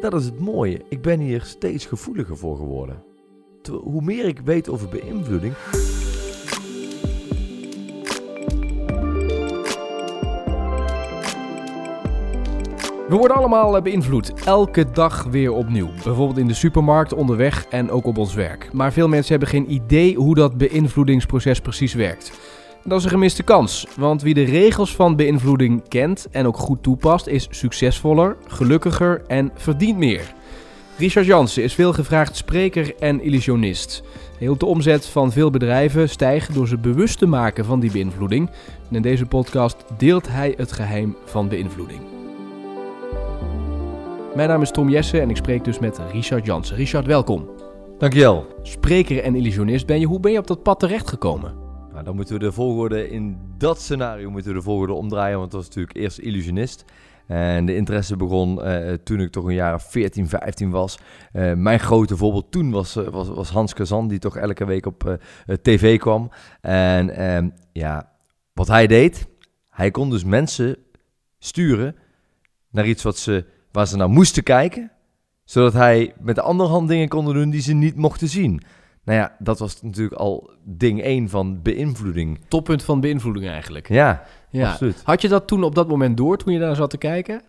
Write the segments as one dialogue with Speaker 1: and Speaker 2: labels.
Speaker 1: Dat is het mooie. Ik ben hier steeds gevoeliger voor geworden. Hoe meer ik weet over beïnvloeding.
Speaker 2: We worden allemaal eh, beïnvloed, elke dag weer opnieuw. Bijvoorbeeld in de supermarkt, onderweg en ook op ons werk. Maar veel mensen hebben geen idee hoe dat beïnvloedingsproces precies werkt. Dat is een gemiste kans, want wie de regels van beïnvloeding kent en ook goed toepast, is succesvoller, gelukkiger en verdient meer. Richard Jansen is veelgevraagd spreker en illusionist. Hij hielp de omzet van veel bedrijven stijgen door ze bewust te maken van die beïnvloeding. En in deze podcast deelt hij het geheim van beïnvloeding. Mijn naam is Tom Jesse en ik spreek dus met Richard Jansen. Richard, welkom.
Speaker 1: Dankjewel.
Speaker 2: Spreker en illusionist ben je. Hoe ben je op dat pad terechtgekomen?
Speaker 1: Nou, dan moeten we de volgorde in dat scenario moeten we de volgorde omdraaien. Want dat was natuurlijk eerst illusionist. En de interesse begon eh, toen ik toch een jaar of 14, 15 was. Eh, mijn grote voorbeeld toen was, eh, was, was Hans Kazan, die toch elke week op tv kwam. En ehm, ja, wat hij deed, hij kon dus mensen sturen naar iets wat ze, waar ze naar moesten kijken. Zodat hij met de andere hand dingen kon doen die ze niet mochten zien. Nou ja, dat was natuurlijk al ding 1 van beïnvloeding.
Speaker 2: Toppunt van beïnvloeding eigenlijk.
Speaker 1: Ja,
Speaker 2: Ja.
Speaker 1: absoluut.
Speaker 2: Had je dat toen op dat moment door, toen je daar zat te kijken?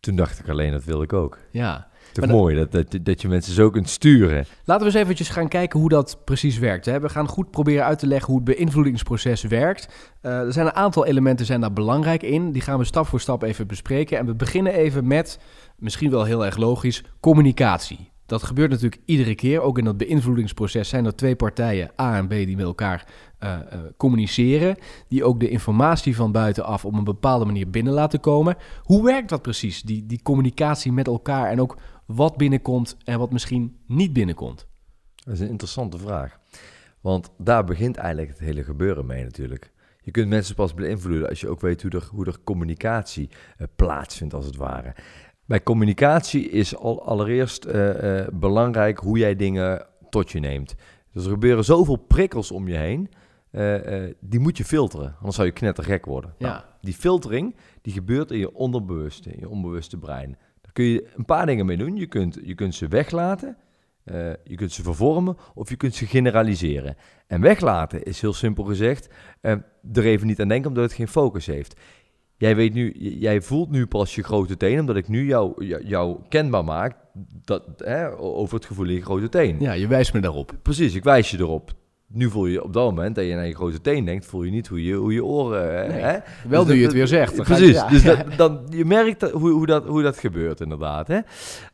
Speaker 1: Toen dacht ik alleen, dat wil ik ook.
Speaker 2: Ja.
Speaker 1: Toch mooi, dat, dat, dat je mensen zo kunt sturen.
Speaker 2: Laten we eens eventjes gaan kijken hoe dat precies werkt. Hè. We gaan goed proberen uit te leggen hoe het beïnvloedingsproces werkt. Eh, er zijn een aantal elementen zijn daar belangrijk in. Die gaan we stap voor stap even bespreken. En we beginnen even met, misschien wel heel erg logisch, communicatie. Dat gebeurt natuurlijk iedere keer. Ook in dat beïnvloedingsproces zijn er twee partijen, A en B, die met elkaar eh, eh, communiceren. Die ook de informatie van buitenaf op een bepaalde manier binnen laten komen. Hoe werkt dat precies, die, die communicatie met elkaar en ook wat binnenkomt en wat misschien niet binnenkomt?
Speaker 1: Dat is een interessante vraag. Want daar begint eigenlijk het hele gebeuren mee natuurlijk. Je kunt mensen pas beïnvloeden als je ook weet hoe er, hoe er communicatie eh, plaatsvindt, als het ware. Bij communicatie is al, allereerst eh, eh, belangrijk hoe jij dingen tot je neemt. Dus er gebeuren zoveel prikkels om je heen, eh, die moet je filteren, anders zou je knettergek worden.
Speaker 2: Ja.
Speaker 1: Nou, die filtering, die gebeurt in je onderbewuste, in je onbewuste brein. Daar kun je een paar dingen mee doen. Je kunt, je kunt ze weglaten, je kunt ze vervormen of je kunt ze generaliseren. En weglaten is heel simpel gezegd, er even niet aan denken omdat het geen focus heeft. Jij, weet nu, jij voelt nu pas je grote teen, omdat ik nu jou, jou, jou kenbaar maak dat, hè, over het gevoel in je grote teen.
Speaker 2: Ja, je wijst me daarop.
Speaker 1: Precies, ik wijs je erop. Nu voel je op dat moment dat je naar je grote teen denkt, voel je niet hoe je, hoe je oren...
Speaker 2: Nee.
Speaker 1: Hè?
Speaker 2: Wel
Speaker 1: Dus
Speaker 2: nu je het weer zegt. dan je-
Speaker 1: Precies,
Speaker 2: ja,
Speaker 1: dus dat, dan, je merkt dat, hoe, hoe, dat, hoe dat gebeurt inderdaad. Hè?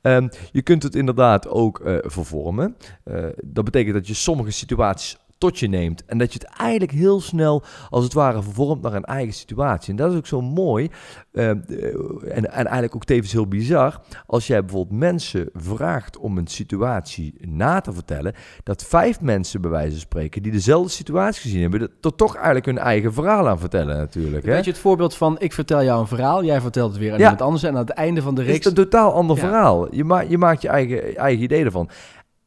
Speaker 1: Ehm, je kunt het inderdaad ook eh, vervormen. Eh, dat betekent dat je sommige situaties tot je neemt en dat je het eigenlijk heel snel als het ware vervormt naar een eigen situatie. En dat is ook zo mooi ehm, eh, en, en eigenlijk ook tevens heel bizar. Als jij bijvoorbeeld mensen vraagt om een situatie na te vertellen, dat vijf mensen bij wijze van spreken die dezelfde situatie gezien hebben, dat- toch eigenlijk hun eigen verhaal aan vertellen natuurlijk. Hè?
Speaker 2: Weet je het voorbeeld van ik vertel jou een verhaal, jij vertelt het weer aan
Speaker 1: Ja.
Speaker 2: iemand anders en aan het einde van de
Speaker 1: Het is
Speaker 2: reeks...
Speaker 1: een totaal ander
Speaker 2: Ja.
Speaker 1: verhaal. Je, ma je maakt je eigen, eigen idee ervan.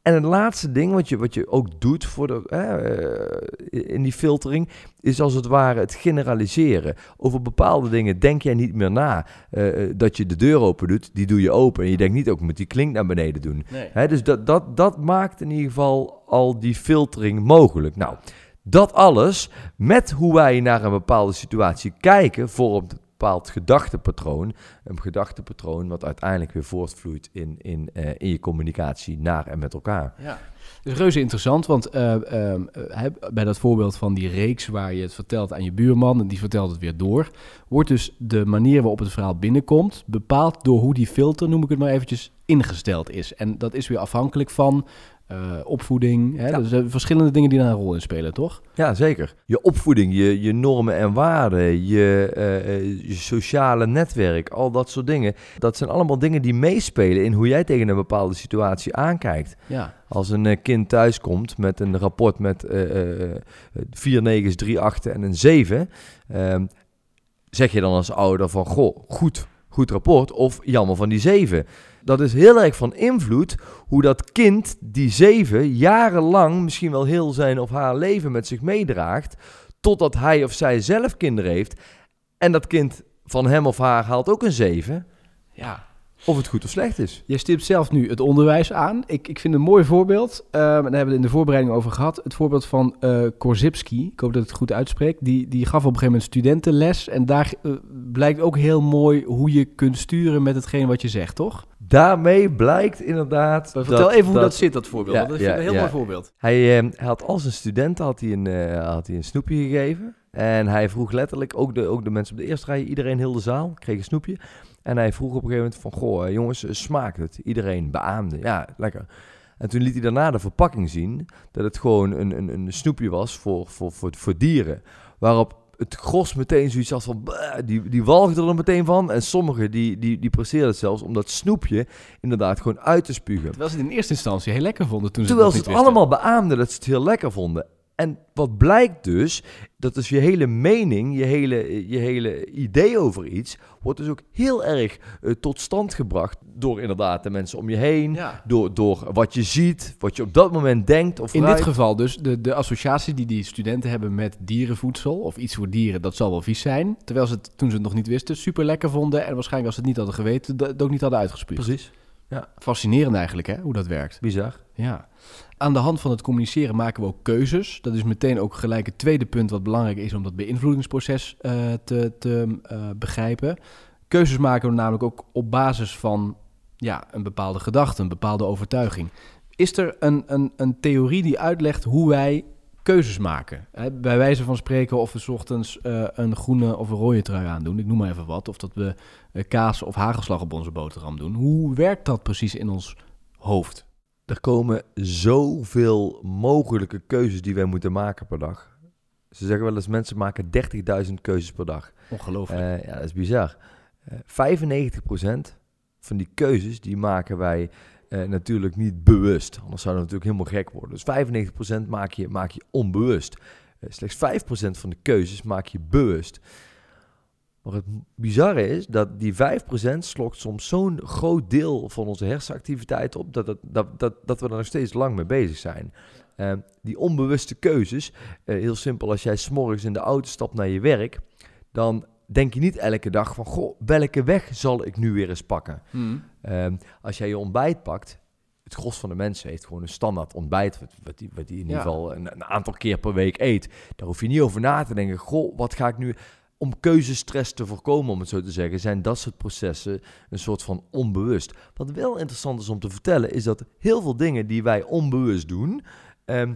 Speaker 1: En het laatste ding wat je, wat je ook doet voor de, hè, eh, in die filtering, is als het ware het generaliseren. Over bepaalde dingen denk jij niet meer na. Eh, eh, dat je de deur open doet, die doe je open. En je denkt niet ook, moet die klink naar beneden doen.
Speaker 2: Nee.
Speaker 1: Hè, dus dat, dat, dat maakt in ieder geval al die filtering mogelijk. Nou, dat alles met hoe wij naar een bepaalde situatie kijken, vormt een bepaald gedachtepatroon. Een gedachtepatroon wat uiteindelijk weer voortvloeit in, in, eh, in je communicatie naar en met elkaar.
Speaker 2: Ja. Is reuze interessant, want eh, ehm, eh, bij dat voorbeeld van die reeks waar je het vertelt aan je buurman en die vertelt het weer door, wordt dus de manier waarop het verhaal binnenkomt bepaald door hoe die filter, noem ik het maar eventjes, ingesteld is. En dat is weer afhankelijk van eh, opvoeding. Hè?
Speaker 1: Ja.
Speaker 2: Er zijn verschillende dingen die daar een rol in spelen, toch?
Speaker 1: Ja, zeker. Je opvoeding, je, je normen en waarden, je, eh, eh, je sociale netwerk, al dat soort dingen. Dat zijn allemaal dingen die meespelen in hoe jij tegen een bepaalde situatie aankijkt.
Speaker 2: Ja.
Speaker 1: Als een eh, kind thuiskomt met een rapport met eh, eh, vier negens, drie achten en een zeven, ehm, zeg je dan als ouder van, goh, goed, goed rapport, of jammer van die zeven. Dat is heel erg van invloed hoe dat kind die zeven jarenlang misschien wel heel zijn of haar leven met zich meedraagt, totdat hij of zij zelf kinderen heeft. En dat kind van hem of haar haalt ook een zeven.
Speaker 2: Ja.
Speaker 1: Of het goed of slecht is.
Speaker 2: Je stipt zelf nu het onderwijs aan. Ik, ik vind een mooi voorbeeld. Um, daar hebben we het in de voorbereiding over gehad. Het voorbeeld van uh, Korzybski. Ik hoop dat ik het goed uitspreek. Die, die gaf op een gegeven moment studentenles. En daar uh, blijkt ook heel mooi hoe je kunt sturen met hetgeen wat je zegt, toch?
Speaker 1: Daarmee blijkt inderdaad.
Speaker 2: Vertel dat, even hoe dat, dat, zit, dat voorbeeld. Ja, dat is een heel
Speaker 1: ja.
Speaker 2: mooi voorbeeld.
Speaker 1: Hij, uh, hij had als een student had hij een, uh, had hij een snoepje gegeven. En hij vroeg letterlijk, ook de, ook de mensen op de eerste rij, iedereen heel de zaal, kreeg een snoepje. En hij vroeg op een gegeven moment van, goh jongens, smaakt het? Iedereen beaamde, ja, lekker. En toen liet hij daarna de verpakking zien, dat het gewoon een, een, een snoepje was voor, voor, voor, voor dieren. Waarop het gros meteen zoiets als van, die, die walgde er meteen van. En sommigen die, die, die presteerden het zelfs om dat snoepje inderdaad gewoon uit te spugen.
Speaker 2: Terwijl ze het in eerste instantie heel lekker vonden toen ze
Speaker 1: Terwijl
Speaker 2: het
Speaker 1: ze het allemaal beaamden dat ze het heel lekker vonden. En wat blijkt dus, dat is je hele mening, je hele, je hele idee over iets, wordt dus ook heel erg uh, tot stand gebracht door inderdaad de mensen om je heen,
Speaker 2: ja.
Speaker 1: door, door wat je ziet, wat je op dat moment denkt. Of
Speaker 2: In
Speaker 1: ruikt.
Speaker 2: dit geval dus de, de associatie die die studenten hebben met dierenvoedsel of iets voor dieren, dat zal wel vies zijn. Terwijl ze het, toen ze het nog niet wisten, super lekker vonden en waarschijnlijk als ze het niet hadden geweten, het ook niet hadden uitgespuugd.
Speaker 1: Precies. Ja.
Speaker 2: Fascinerend eigenlijk, hè, hoe dat werkt.
Speaker 1: Bizar.
Speaker 2: Ja. Aan de hand van het communiceren maken we ook keuzes. Dat is meteen ook gelijk het tweede punt wat belangrijk is om dat beïnvloedingsproces uh, te, te uh, begrijpen. Keuzes maken we namelijk ook op basis van ja, een bepaalde gedachte, een bepaalde overtuiging. Is er een, een, een theorie die uitlegt hoe wij keuzes maken? Hè, bij wijze van spreken of we 's ochtends uh, een groene of een rode trui aandoen, ik noem maar even wat. Of dat we kaas of hagelslag op onze boterham doen. Hoe werkt dat precies in ons hoofd?
Speaker 1: Er komen zoveel mogelijke keuzes die wij moeten maken per dag. Ze zeggen wel eens, mensen maken 30.000 keuzes per dag.
Speaker 2: Ongelooflijk.
Speaker 1: Uh, ja, dat is bizar. Uh, 95% van die keuzes, die maken wij uh, natuurlijk niet bewust. Anders zouden we natuurlijk helemaal gek worden. Dus 95% maak je, maak je onbewust. Uh, slechts 5% van de keuzes maak je bewust. Maar het bizarre is dat die 5% slokt soms zo'n groot deel van onze hersenactiviteit op, dat, het, dat, dat, dat we er nog steeds lang mee bezig zijn. Uh, die onbewuste keuzes, heel simpel, als jij s'morgens in de auto stapt naar je werk, dan denk je niet elke dag van, goh, welke weg zal ik nu weer eens pakken?
Speaker 2: Hmm.
Speaker 1: Uh, als jij je ontbijt pakt, het gros van de mensen heeft gewoon een standaard ontbijt, wat, wat, die, wat die in ieder
Speaker 2: Ja.
Speaker 1: geval een, een aantal keer per week eet. Daar hoef je niet over na te denken, goh, wat ga ik nu om keuzestress te voorkomen, om het zo te zeggen, zijn dat soort processen een soort van onbewust. Wat wel interessant is om te vertellen, is dat heel veel dingen die wij onbewust doen, ehm,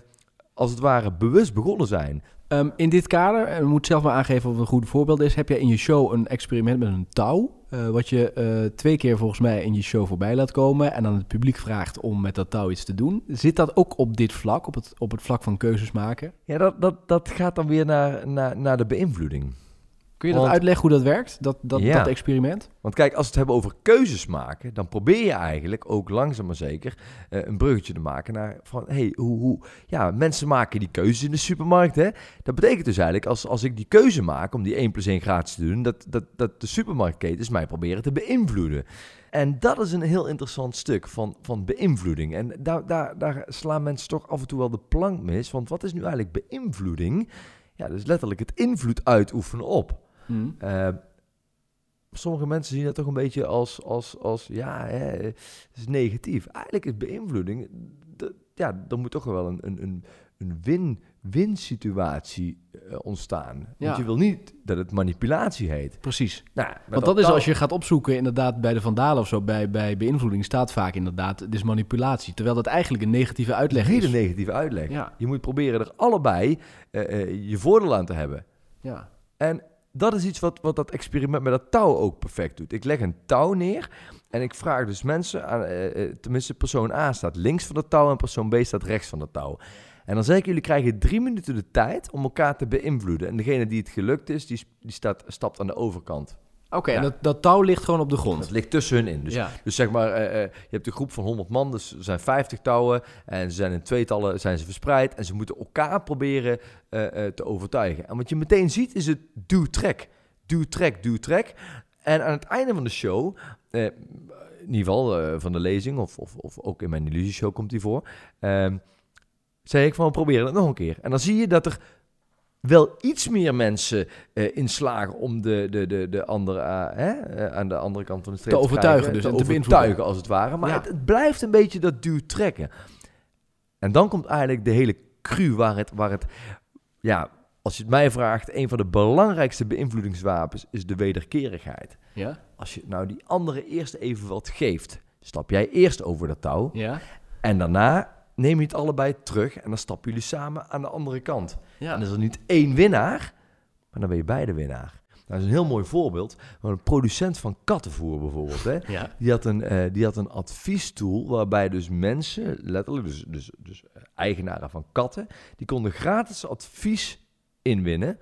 Speaker 1: als het ware bewust begonnen zijn.
Speaker 2: Um, in dit kader, en moet zelf maar aangeven of het een goed voorbeeld is, heb jij in je show een experiment met een touw. Uh, wat je uh, twee keer volgens mij in je show voorbij laat komen en aan het publiek vraagt om met dat touw iets te doen. Zit dat ook op dit vlak, op het, op het vlak van keuzes maken?
Speaker 1: Ja, dat, dat, dat gaat dan weer naar, naar, naar de beïnvloeding.
Speaker 2: Kun je dat uitleggen hoe dat werkt, dat, dat,
Speaker 1: Ja.
Speaker 2: dat experiment?
Speaker 1: Want kijk, als we het hebben over keuzes maken, dan probeer je eigenlijk ook langzaam maar zeker eh, een bruggetje te maken naar van, hey, hoe, hoe, ja, mensen maken die keuzes in de supermarkt, hè. Dat betekent dus eigenlijk, als, als ik die keuze maak om die 1 plus 1 gratis te doen, dat, dat, dat de supermarktketens mij proberen te beïnvloeden. En dat is een heel interessant stuk van, van beïnvloeding. En daar, daar, daar slaan mensen toch af en toe wel de plank mis, want wat is nu eigenlijk beïnvloeding? Ja, is letterlijk het invloed uitoefenen op.
Speaker 2: Hmm.
Speaker 1: Uh, sommige mensen zien dat toch een beetje als, als, als ja, hè, het is negatief. Eigenlijk is beïnvloeding, ja, er moet toch wel een, een, een, een win-win situatie eh, ontstaan. Want
Speaker 2: Ja.
Speaker 1: je wil niet dat het manipulatie heet.
Speaker 2: Precies.
Speaker 1: Nou,
Speaker 2: Want dat is als je gaat opzoeken, inderdaad, bij de vandalen of zo, bij, bij beïnvloeding staat vaak inderdaad, het is manipulatie. Terwijl dat eigenlijk een negatieve
Speaker 1: een
Speaker 2: uitleg
Speaker 1: hele
Speaker 2: is.
Speaker 1: negatieve uitleg.
Speaker 2: Ja,
Speaker 1: Je moet proberen er allebei eh, eh, je voordeel aan te hebben.
Speaker 2: ja.
Speaker 1: En dat is iets wat, wat dat experiment met dat touw ook perfect doet. Ik leg een touw neer en ik vraag dus mensen, aan, eh, eh, tenminste persoon A staat links van dat touw en persoon B staat rechts van dat touw. En dan zeg ik, jullie krijgen drie minuten de tijd om elkaar te beïnvloeden. En degene die het gelukt is, die, die staat, stapt aan de overkant.
Speaker 2: Oké,
Speaker 1: Ja.
Speaker 2: en dat, dat touw ligt gewoon op de grond.
Speaker 1: Dat ligt tussen hun in. Dus,
Speaker 2: ja.
Speaker 1: dus zeg maar, eh, eh, je hebt een groep van 100 man, dus er zijn 50 touwen. En ze zijn in tweetallen zijn ze verspreid. En ze moeten elkaar proberen eh, te overtuigen. En wat je meteen ziet is het duw-trek. Duw-trek, duw-trek. En aan het einde van de show, in ieder geval van de lezing, of, of, of ook in mijn illusieshow komt die voor, ehm, zei ik van we proberen het nog een keer. En dan zie je dat er wel iets meer mensen uh, in slagen om de, de, de, de andere, uh, hè, uh, aan de andere kant van de streep
Speaker 2: te, overtuigen.
Speaker 1: dus
Speaker 2: te,
Speaker 1: te overtuigen als het ware. Maar ja. het, het, blijft een beetje dat duw trekken. En dan komt eigenlijk de hele cru waar het, waar het, ja, als je het mij vraagt, een van de belangrijkste beïnvloedingswapens is de wederkerigheid.
Speaker 2: Ja?
Speaker 1: Als je nou die andere eerst even wat geeft, stap jij eerst over dat touw.
Speaker 2: Ja?
Speaker 1: En daarna neem je het allebei terug en dan stappen jullie samen aan de andere kant.
Speaker 2: Ja.
Speaker 1: En dan is er niet één winnaar, maar dan ben je beide winnaar. Dat is een heel mooi voorbeeld. Een producent van kattenvoer bijvoorbeeld. Hè?
Speaker 2: Ja.
Speaker 1: Die, had een, uh, die had een adviestool waarbij dus mensen, letterlijk dus, dus, dus eigenaren van katten, die konden gratis advies inwinnen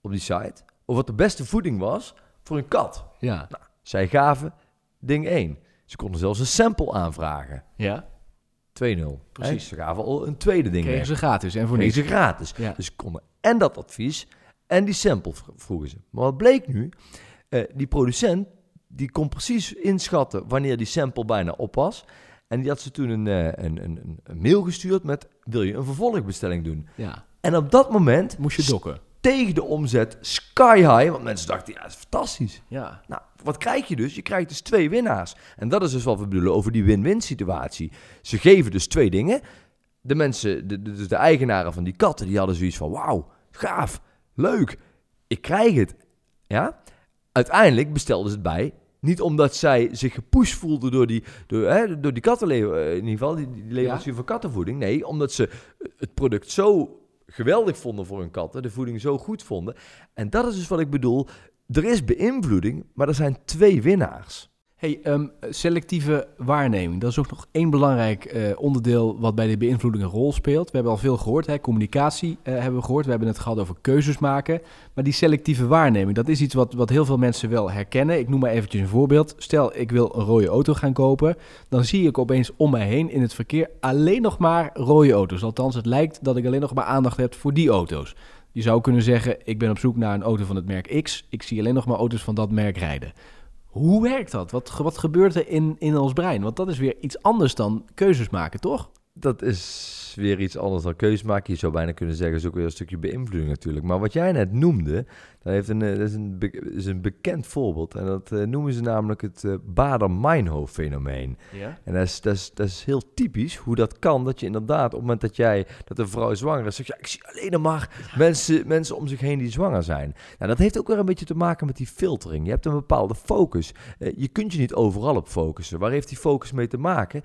Speaker 1: op die site over wat de beste voeding was voor een kat.
Speaker 2: Ja.
Speaker 1: Nou, zij gaven ding 1. Ze konden zelfs een sample aanvragen.
Speaker 2: Ja.
Speaker 1: 2-0.
Speaker 2: Precies.
Speaker 1: Ze gaven al een tweede ding
Speaker 2: Kregen ze gratis en voor niks.
Speaker 1: ze gratis.
Speaker 2: Ja.
Speaker 1: Dus ze konden en dat advies en die sample vroegen ze. Maar wat bleek nu? Eh, die producent die kon precies inschatten wanneer die sample bijna op was. En die had ze toen een, eh, een, een, een- een mail gestuurd met... wil je een vervolgbestelling doen?
Speaker 2: Ja.
Speaker 1: En op dat moment
Speaker 2: Moest je dokken.
Speaker 1: Steeg de omzet sky high. Want mensen dachten, ja, dat is fantastisch.
Speaker 2: Ja.
Speaker 1: Nou, wat krijg je dus? Je krijgt dus twee winnaars. En dat is dus wat we bedoelen over die win-win situatie. Ze geven dus twee dingen. De mensen, de, de, dus de eigenaren van die katten, die hadden zoiets van... Wauw, gaaf, leuk, ik krijg het. Ja? Uiteindelijk bestelden ze het bij. Niet omdat zij zich gepusht voelden door die, door, hè, door die kattenlever, in ieder geval, die, die leverancier van kattenvoeding. Nee, omdat ze het product zo geweldig vonden voor hun katten, de voeding zo goed vonden. En dat is dus wat ik bedoel. Er is beïnvloeding, maar er zijn twee winnaars.
Speaker 2: Hey, ehm, selectieve waarneming. Dat is ook nog één belangrijk eh, onderdeel wat bij de beïnvloeding een rol speelt. We hebben al veel gehoord, hè? communicatie eh, hebben we gehoord. We hebben het gehad over keuzes maken. Maar die selectieve waarneming, dat is iets wat, wat heel veel mensen wel herkennen. Ik noem maar eventjes een voorbeeld. Stel, ik wil een rode auto gaan kopen. Dan zie ik opeens om mij heen in het verkeer alleen nog maar rode auto's. Althans, het lijkt dat ik alleen nog maar aandacht heb voor die auto's. Je zou kunnen zeggen, ik ben op zoek naar een auto van het merk X. Ik zie alleen nog maar auto's van dat merk rijden. Hoe werkt dat? Wat, wat gebeurt er in, in ons brein? Want dat is weer iets anders dan keuzes maken, toch?
Speaker 1: Dat is weer iets anders dan keus maken. Je zou bijna kunnen zeggen, is ook weer een stukje beïnvloeding natuurlijk. Maar wat jij net noemde, dat, heeft een, eh, dat is, een is een bekend voorbeeld. En dat eh, noemen ze namelijk het eh Bader-Meinhof-fenomeen.
Speaker 2: Ja.
Speaker 1: En dat is, dat, is, dat is heel typisch hoe dat kan. Dat je inderdaad, op het moment dat jij, dat een vrouw zwanger is, zegt, ja, ik zie alleen maar mensen, mensen om zich heen die zwanger zijn. Nou, dat heeft ook weer een beetje te maken met die filtering. Je hebt een bepaalde focus. Je kunt je niet overal op focussen. Waar heeft die focus mee te maken?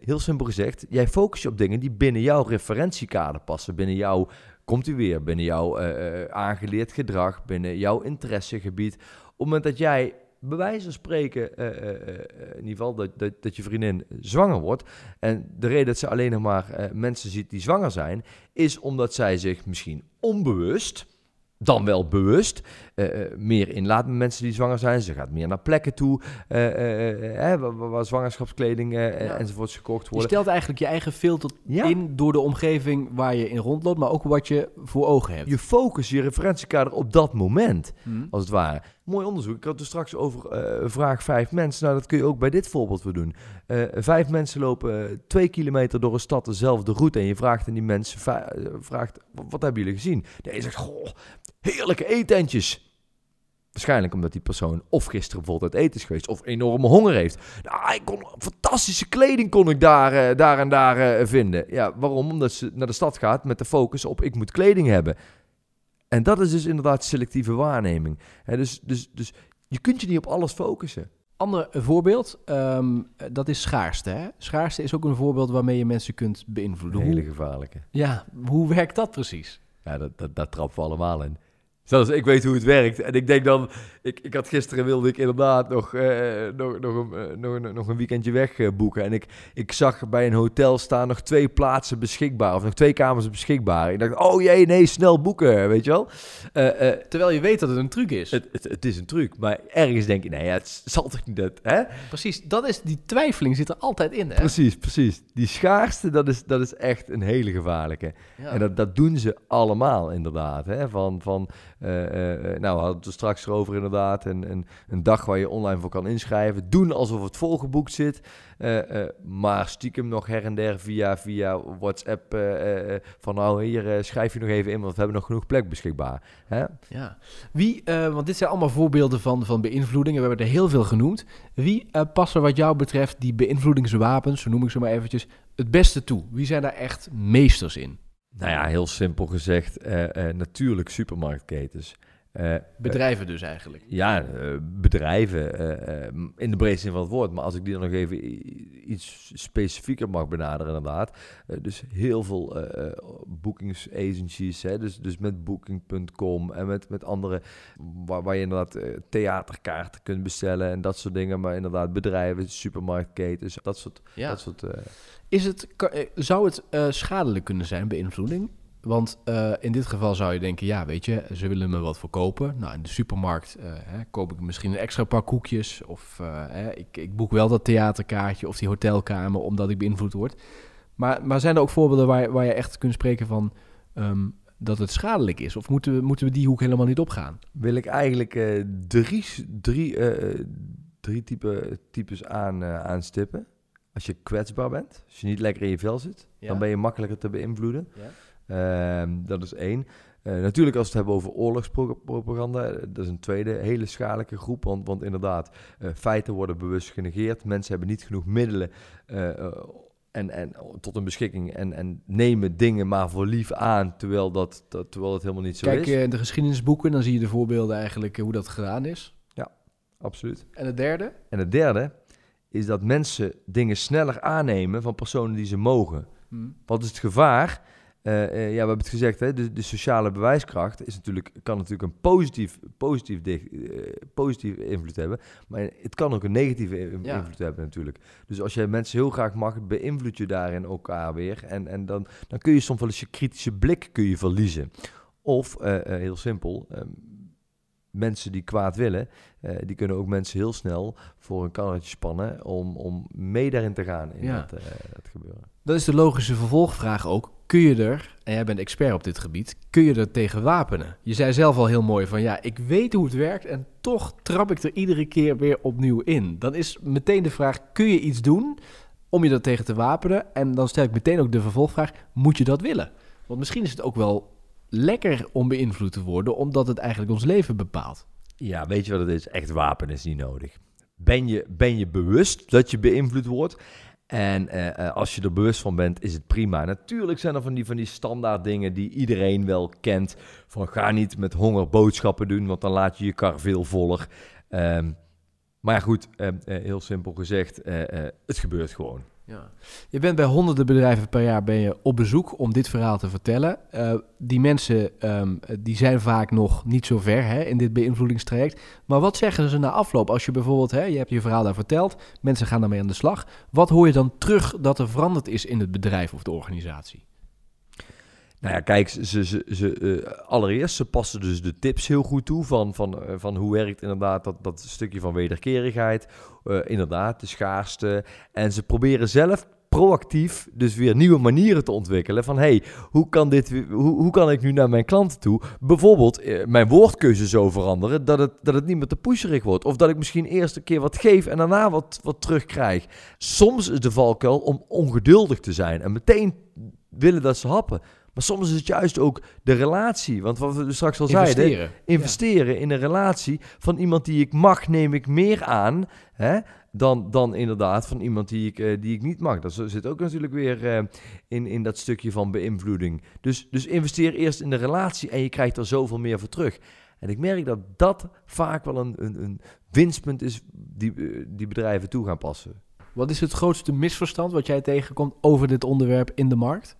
Speaker 1: Heel simpel gezegd, jij focust je op dingen die binnen jouw referentiekader passen, binnen jouw, komt u weer, binnen jouw eh, eh, aangeleerd gedrag, binnen jouw interessegebied. Op het moment dat jij bij wijze van spreken, eh, in ieder geval dat, dat, je vriendin zwanger wordt. En de reden dat ze alleen nog maar mensen ziet die zwanger zijn, is omdat zij zich misschien onbewust, dan wel bewust, eh, eh, meer inlaat met mensen die zwanger zijn. Ze gaat meer naar plekken toe eh, eh, eh, waar, waar- zwangerschapskleding
Speaker 2: Ja.
Speaker 1: enzovoorts gekocht
Speaker 2: Je
Speaker 1: worden.
Speaker 2: stelt eigenlijk je eigen filter
Speaker 1: Ja.
Speaker 2: in door de omgeving waar je in rondloopt, maar ook wat je voor ogen hebt.
Speaker 1: Je focus, je referentiekader op dat moment.
Speaker 2: Hm.
Speaker 1: als het ware. Mooi onderzoek. Ik had er straks over vraag vijf mensen. Nou, dat kun je ook bij dit voorbeeld weer doen. Vijf mensen lopen twee kilometer door een stad dezelfde route. En je vraagt aan die mensen, vraagt, "Wat- wat hebben jullie gezien? De een zegt, goh, heerlijke eetentjes. Waarschijnlijk omdat die persoon of gisteren bijvoorbeeld uit eten is geweest... of enorme honger heeft. Nou, ik kon, fantastische kleding kon ik daar, eh, daar en daar eh, vinden. Ja, waarom? Omdat ze naar de stad gaat met de focus op ik moet kleding hebben. En dat is dus inderdaad selectieve waarneming. Dus, dus, dus je kunt je niet op alles focussen.
Speaker 2: Ander voorbeeld, ehm, dat is schaarste. Hè? Schaarste is ook een voorbeeld waarmee je mensen kunt beïnvloeden.
Speaker 1: Een hele gevaarlijke.
Speaker 2: ja, hoe werkt dat precies?
Speaker 1: Ja, dat, dat, dat trappen we allemaal in. Zelfs ik weet hoe het werkt. En ik denk dan... Ik, ik had gisteren wilde ik inderdaad nog, eh, nog, nog, een, eh, nog, een, nog een weekendje weg eh, boeken. En ik, ik zag bij een hotel staan nog twee plaatsen beschikbaar. Of nog twee kamers beschikbaar. Ik dacht, oh jee, nee, snel boeken, weet je wel.
Speaker 2: Terwijl je weet dat het een truc is.
Speaker 1: het, het, het is een truc. Maar ergens denk je, nee, het zal toch niet dat... Hè?
Speaker 2: Precies, dat is, die twijfeling zit er altijd in. Hè?
Speaker 1: Precies, precies. Die schaarste, dat is, dat is echt een hele gevaarlijke.
Speaker 2: Ja.
Speaker 1: En dat, dat doen ze allemaal inderdaad. Hè? Van, van, nou, we hadden het er straks erover inderdaad. En, en een dag waar je online voor kan inschrijven. Doen alsof het volgeboekt zit. Eh, eh, maar stiekem nog her en der via, via WhatsApp eh, eh, van nou hier eh, schrijf je nog even in, want we hebben nog genoeg plek beschikbaar. Hè?
Speaker 2: Ja. Wie, eh, want dit zijn allemaal voorbeelden van, van beïnvloedingen. We hebben er heel veel genoemd. Wie passen wat jou betreft die beïnvloedingswapens, zo noem ik ze maar eventjes, het beste toe? Wie zijn daar echt meesters in?
Speaker 1: Nou ja, heel simpel gezegd, eh, eh, natuurlijk supermarktketens. Uh,
Speaker 2: bedrijven dus eigenlijk?
Speaker 1: Ja, uh, bedrijven uh, in de breedste zin van het woord. Maar als ik die dan nog even iets specifieker mag benaderen inderdaad. dus heel veel boekingsagencies, hè, dus, dus met booking.com en met, met andere... Waar, waar je inderdaad theaterkaarten kunt bestellen en dat soort dingen. Maar inderdaad bedrijven, supermarktketens, dat soort...
Speaker 2: Ja.
Speaker 1: Dat soort
Speaker 2: Is het, zou het schadelijk kunnen zijn, beïnvloeding? Want uh, in dit geval zou je denken, ja, weet je, ze willen me wat verkopen. Nou, in de supermarkt uh, hè, koop ik misschien een extra paar koekjes. Of uh, hè, ik, ik, boek wel dat theaterkaartje of die hotelkamer omdat ik beïnvloed word. Maar, maar zijn er ook voorbeelden waar, waar je echt kunt spreken van um, dat het schadelijk is? Of moeten we, moeten we die hoek helemaal niet opgaan?
Speaker 1: Wil ik eigenlijk drie, drie, drie type, types aan, aanstippen. Als je kwetsbaar bent, als je niet lekker in je vel zit, ja. dan ben je makkelijker te beïnvloeden. Ja. Uh, dat is één. Uh, natuurlijk als we het hebben over oorlogspropaganda, dat is een tweede hele schadelijke groep. Want, want inderdaad, uh, feiten worden bewust genegeerd. Mensen hebben niet genoeg middelen en, en, tot hun beschikking en, en nemen dingen maar voor lief aan, terwijl dat, dat, terwijl het helemaal niet zo
Speaker 2: Kijk,
Speaker 1: is.
Speaker 2: Kijk in de geschiedenisboeken, dan zie je de voorbeelden eigenlijk hoe dat gedaan is.
Speaker 1: Ja, absoluut.
Speaker 2: En het derde?
Speaker 1: En het derde is dat mensen dingen sneller aannemen van personen die ze mogen. Hmm. Wat is het gevaar? Uh, uh, ja, we hebben het gezegd, hè, de, de, sociale bewijskracht is natuurlijk, kan natuurlijk een positief, positief, uh, positieve invloed hebben, maar het kan ook een negatieve ja. invloed hebben natuurlijk. Dus als je mensen heel graag mag, beïnvloed je daarin elkaar weer en, en dan, dan kun je soms wel eens je kritische blik kun je verliezen. Of, heel simpel, um, mensen die kwaad willen, uh, die kunnen ook mensen heel snel voor een kannetje spannen om, om mee daarin te gaan in
Speaker 2: Ja.
Speaker 1: dat, uh, dat gebeuren.
Speaker 2: Dat is de logische vervolgvraag ook. Kun je er, en jij bent expert op dit gebied, kun je er tegen wapenen? Je zei zelf al heel mooi van ja, ik weet hoe het werkt en toch trap ik er iedere keer weer opnieuw in. Dan is meteen de vraag, kun je iets doen om je er tegen te wapenen? En dan stel ik meteen ook de vervolgvraag, moet je dat willen? Want misschien is het ook wel lekker om beïnvloed te worden, omdat het eigenlijk ons leven bepaalt.
Speaker 1: Ja, weet je wat het is? Echt wapen is niet nodig. Ben je, ben je bewust dat je beïnvloed wordt? En uh, als je er bewust van bent, is het prima. Natuurlijk zijn er van die, van die standaard dingen die iedereen wel kent. Van ga niet met honger boodschappen doen, want dan laat je je kar veel voller. Um, maar goed, uh, heel simpel gezegd, het gebeurt gewoon.
Speaker 2: Ja. Je bent bij honderden bedrijven per jaar ben je op bezoek om dit verhaal te vertellen. Uh, die mensen um, die zijn vaak nog niet zo ver hè, in dit beïnvloedingstraject. Maar wat zeggen ze na afloop? Als je bijvoorbeeld, hè, je hebt je verhaal daar verteld, mensen gaan daarmee aan de slag. Wat hoor je dan terug dat er veranderd is in het bedrijf of de organisatie?
Speaker 1: Nou ja, kijk, ze, ze, ze, uh, allereerst, passen dus de tips heel goed toe van, van, uh, van hoe werkt inderdaad dat, dat stukje van wederkerigheid, uh, inderdaad de schaarste. En ze proberen zelf proactief dus weer nieuwe manieren te ontwikkelen van hey, hoe kan, dit, hoe, hoe kan ik nu naar mijn klanten toe bijvoorbeeld mijn woordkeuze zo veranderen dat het, dat het niet meer te pusherig wordt. Of dat ik misschien eerst een keer wat geef en daarna wat, wat terugkrijg. Soms is de valkuil om ongeduldig te zijn en meteen willen dat ze happen. Maar soms is het juist ook de relatie. Want wat we dus straks al
Speaker 2: investeren.
Speaker 1: zeiden, investeren ja. in een relatie van iemand die ik mag, neem ik meer aan. Hè, dan, dan inderdaad van iemand die ik, uh, die ik niet mag. Dat zit ook natuurlijk weer uh, in, in dat stukje van beïnvloeding. Dus, dus investeer eerst in de relatie en je krijgt er zoveel meer voor terug. En ik merk dat dat vaak wel een, een, een winstpunt is die, uh, die bedrijven toe gaan passen.
Speaker 2: Wat is het grootste misverstand wat jij tegenkomt over dit onderwerp in de markt?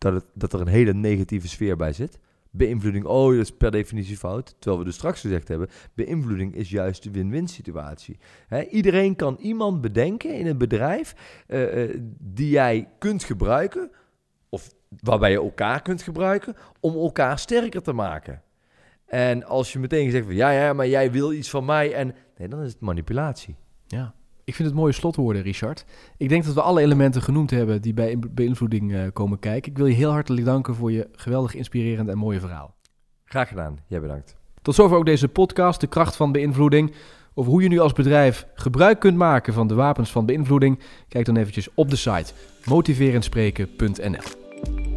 Speaker 1: Dat, dat er een hele negatieve sfeer bij zit. Beïnvloeding, oh, dat is per definitie fout. Terwijl we dus straks gezegd hebben, beïnvloeding is juist de win-win situatie. Iedereen kan iemand bedenken in een bedrijf uh, uh, die jij kunt gebruiken, of waarbij je elkaar kunt gebruiken, om elkaar sterker te maken. En als je meteen zegt van, ja, ja, maar jij wil iets van mij, en nee, dan is het manipulatie.
Speaker 2: Ja. Ik vind het mooie slotwoorden, Richard. Ik denk dat we alle elementen genoemd hebben die bij beïnvloeding uh, komen kijken. Ik wil je heel hartelijk danken voor je geweldig inspirerend en mooie verhaal.
Speaker 1: Graag gedaan. Jij bedankt.
Speaker 2: Tot zover ook deze podcast, De Kracht van Beïnvloeding. Over hoe je nu als bedrijf gebruik kunt maken van de wapens van beïnvloeding. Kijk dan eventjes op de site motiverendspreken.nl.